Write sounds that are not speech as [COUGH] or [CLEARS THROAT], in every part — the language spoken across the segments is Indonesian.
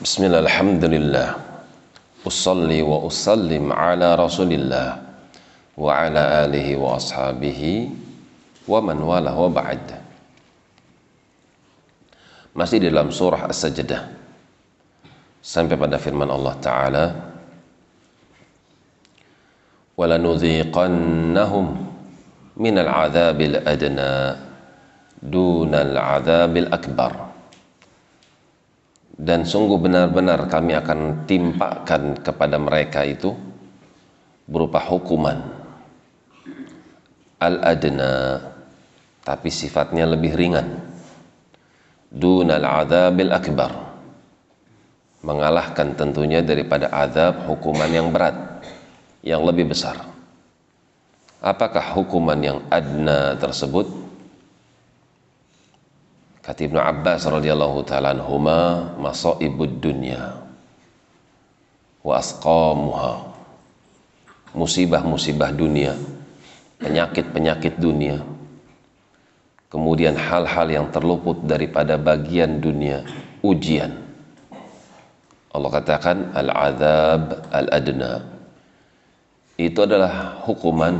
بسم الله الحمد لله. أصلي وأسلم على رسول الله وعلى آله وأصحابه ومن والاه وبعد. Masih dalam surah As-Sajdah. Sampai pada firman Allah Ta'ala وَلَنُذِيقَنَّهُمْ مِنَ الْعَذَابِ الْأَدْنَى دُونَ الْعَذَابِ الْأَكْبَرِ dan sungguh benar-benar kami akan timpakan kepada mereka itu berupa hukuman. Al-adna tapi sifatnya lebih ringan. Dunal adzabil akbar. Mengalahkan tentunya daripada azab hukuman yang berat yang lebih besar. Apakah hukuman yang adna tersebut Kata Ibnu Abbas radhiyallahu taala anhuma masaibud dunya wa asqamuha. Musibah-musibah dunia, penyakit-penyakit dunia. Kemudian hal-hal yang terluput daripada bagian dunia, ujian. Allah katakan al-azab al-adna. Itu adalah hukuman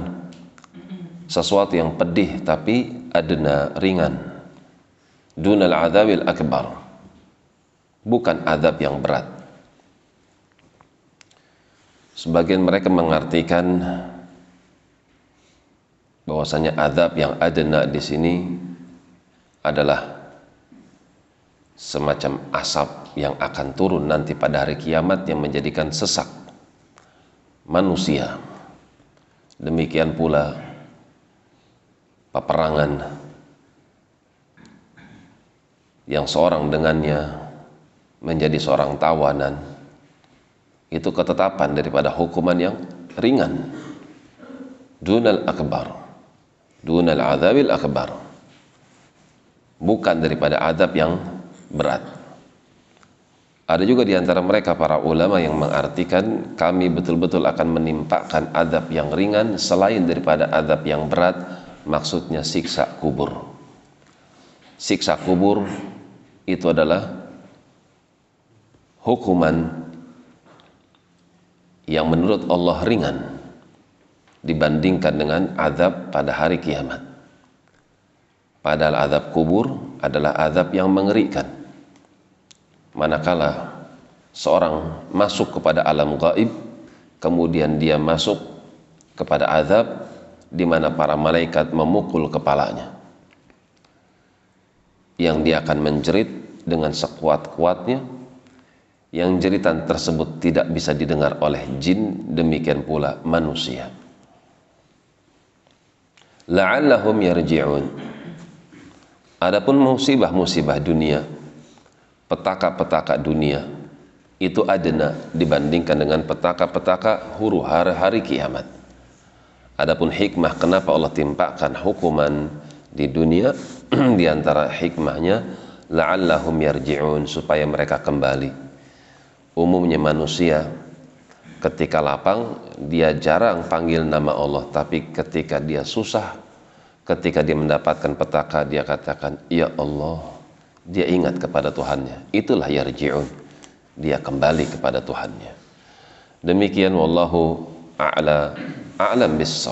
sesuatu yang pedih tapi adna ringan dunal adzabil akbar. Bukan azab yang berat. Sebagian mereka mengartikan bahwasanya azab yang adna di sini adalah semacam asap yang akan turun nanti pada hari kiamat yang menjadikan sesak manusia. Demikian pula peperangan yang seorang dengannya menjadi seorang tawanan itu ketetapan daripada hukuman yang ringan. Dunal akbar. Dunal azabil akbar. Bukan daripada adab yang berat. Ada juga di antara mereka para ulama yang mengartikan kami betul-betul akan menimpakan adab yang ringan selain daripada adab yang berat maksudnya siksa kubur. Siksa kubur itu adalah hukuman yang menurut Allah ringan dibandingkan dengan azab pada hari kiamat. Padahal azab kubur adalah azab yang mengerikan. Manakala seorang masuk kepada alam gaib, kemudian dia masuk kepada azab di mana para malaikat memukul kepalanya yang dia akan menjerit dengan sekuat-kuatnya yang jeritan tersebut tidak bisa didengar oleh jin demikian pula manusia. La'allahum yarji'un. Adapun musibah-musibah dunia petaka-petaka dunia itu adena dibandingkan dengan petaka-petaka huru hari, hari kiamat. Adapun hikmah kenapa Allah timpakan hukuman di dunia [CLEARS THROAT] di antara hikmahnya la'allahum yarji'un supaya mereka kembali. Umumnya manusia ketika lapang dia jarang panggil nama Allah, tapi ketika dia susah, ketika dia mendapatkan petaka dia katakan, "Ya Allah." Dia ingat kepada Tuhannya. Itulah yarji'un. Dia kembali kepada Tuhannya. Demikian wallahu a'la a'lam bis.